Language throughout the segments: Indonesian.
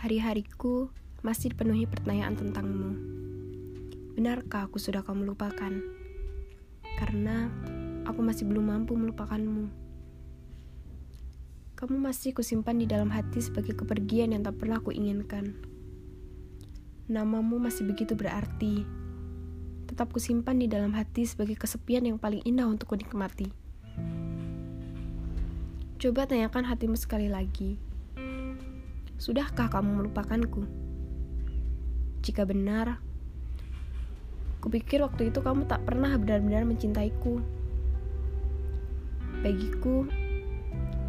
Hari-hariku masih dipenuhi pertanyaan tentangmu. Benarkah aku sudah kamu lupakan? Karena aku masih belum mampu melupakanmu. Kamu masih kusimpan di dalam hati sebagai kepergian yang tak pernah kuinginkan. Namamu masih begitu berarti. Tetap kusimpan di dalam hati sebagai kesepian yang paling indah untuk kunikmati. Coba tanyakan hatimu sekali lagi. Sudahkah kamu melupakanku? Jika benar, kupikir waktu itu kamu tak pernah benar-benar mencintaiku. Bagiku,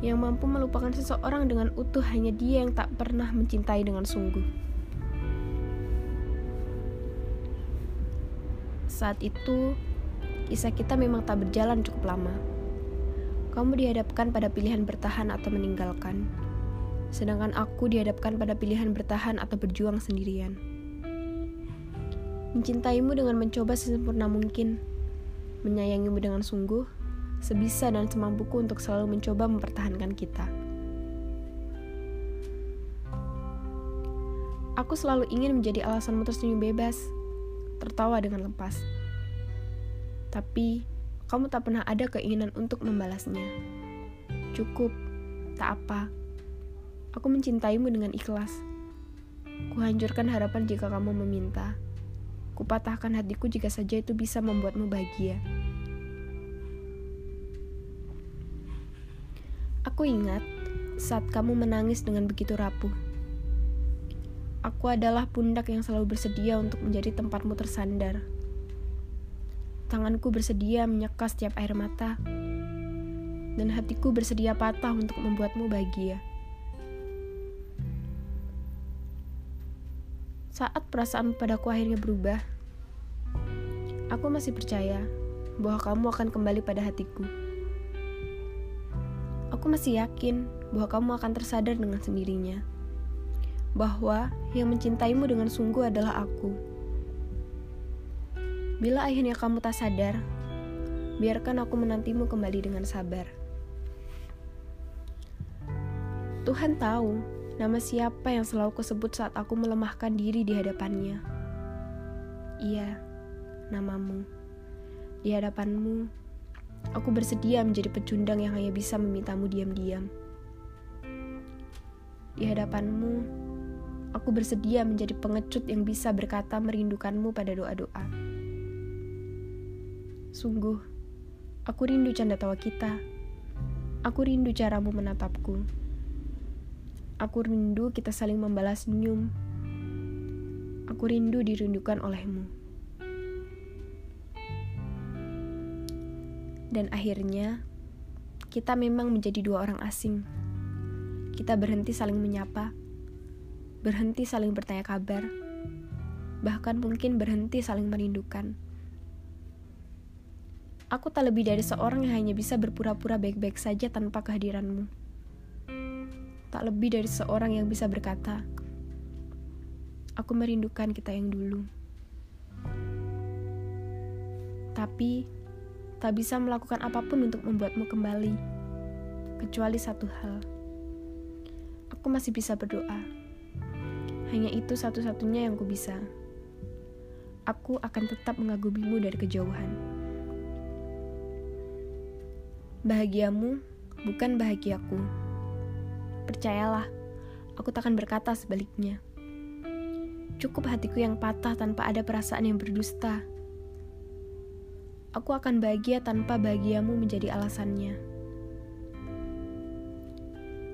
yang mampu melupakan seseorang dengan utuh hanya dia yang tak pernah mencintai dengan sungguh. Saat itu, kisah kita memang tak berjalan cukup lama. Kamu dihadapkan pada pilihan bertahan atau meninggalkan sedangkan aku dihadapkan pada pilihan bertahan atau berjuang sendirian. Mencintaimu dengan mencoba sesempurna mungkin, menyayangimu dengan sungguh, sebisa dan semampuku untuk selalu mencoba mempertahankan kita. Aku selalu ingin menjadi alasanmu tersenyum bebas, tertawa dengan lepas. Tapi, kamu tak pernah ada keinginan untuk membalasnya. Cukup, tak apa Aku mencintaimu dengan ikhlas. Kuhancurkan harapan jika kamu meminta. Kupatahkan hatiku jika saja itu bisa membuatmu bahagia. Aku ingat saat kamu menangis dengan begitu rapuh. Aku adalah pundak yang selalu bersedia untuk menjadi tempatmu tersandar. Tanganku bersedia menyeka setiap air mata, dan hatiku bersedia patah untuk membuatmu bahagia. Saat perasaan padaku akhirnya berubah, aku masih percaya bahwa kamu akan kembali pada hatiku. Aku masih yakin bahwa kamu akan tersadar dengan sendirinya, bahwa yang mencintaimu dengan sungguh adalah aku. Bila akhirnya kamu tak sadar, biarkan aku menantimu kembali dengan sabar. Tuhan tahu Nama siapa yang selalu kusebut saat aku melemahkan diri di hadapannya? Iya, namamu. Di hadapanmu, aku bersedia menjadi pecundang yang hanya bisa memintamu diam-diam. Di hadapanmu, aku bersedia menjadi pengecut yang bisa berkata merindukanmu pada doa-doa. Sungguh, aku rindu canda tawa kita. Aku rindu caramu menatapku. Aku rindu kita saling membalas senyum. Aku rindu dirindukan olehmu. Dan akhirnya, kita memang menjadi dua orang asing. Kita berhenti saling menyapa, berhenti saling bertanya kabar, bahkan mungkin berhenti saling merindukan. Aku tak lebih dari seorang yang hanya bisa berpura-pura baik-baik saja tanpa kehadiranmu tak lebih dari seorang yang bisa berkata, "Aku merindukan kita yang dulu." Tapi tak bisa melakukan apa pun untuk membuatmu kembali, kecuali satu hal. Aku masih bisa berdoa. Hanya itu satu-satunya yang ku bisa. Aku akan tetap mengagumimu dari kejauhan. Bahagiamu bukan bahagiaku. Percayalah, aku takkan berkata sebaliknya. Cukup hatiku yang patah tanpa ada perasaan yang berdusta. Aku akan bahagia tanpa bahagiamu menjadi alasannya.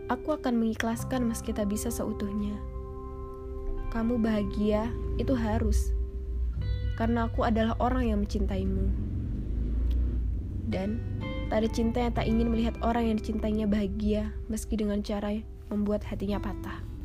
Aku akan mengikhlaskan meski tak bisa seutuhnya. Kamu bahagia, itu harus. Karena aku adalah orang yang mencintaimu. Dan Tak ada cinta yang tak ingin melihat orang yang dicintainya bahagia, meski dengan cara membuat hatinya patah.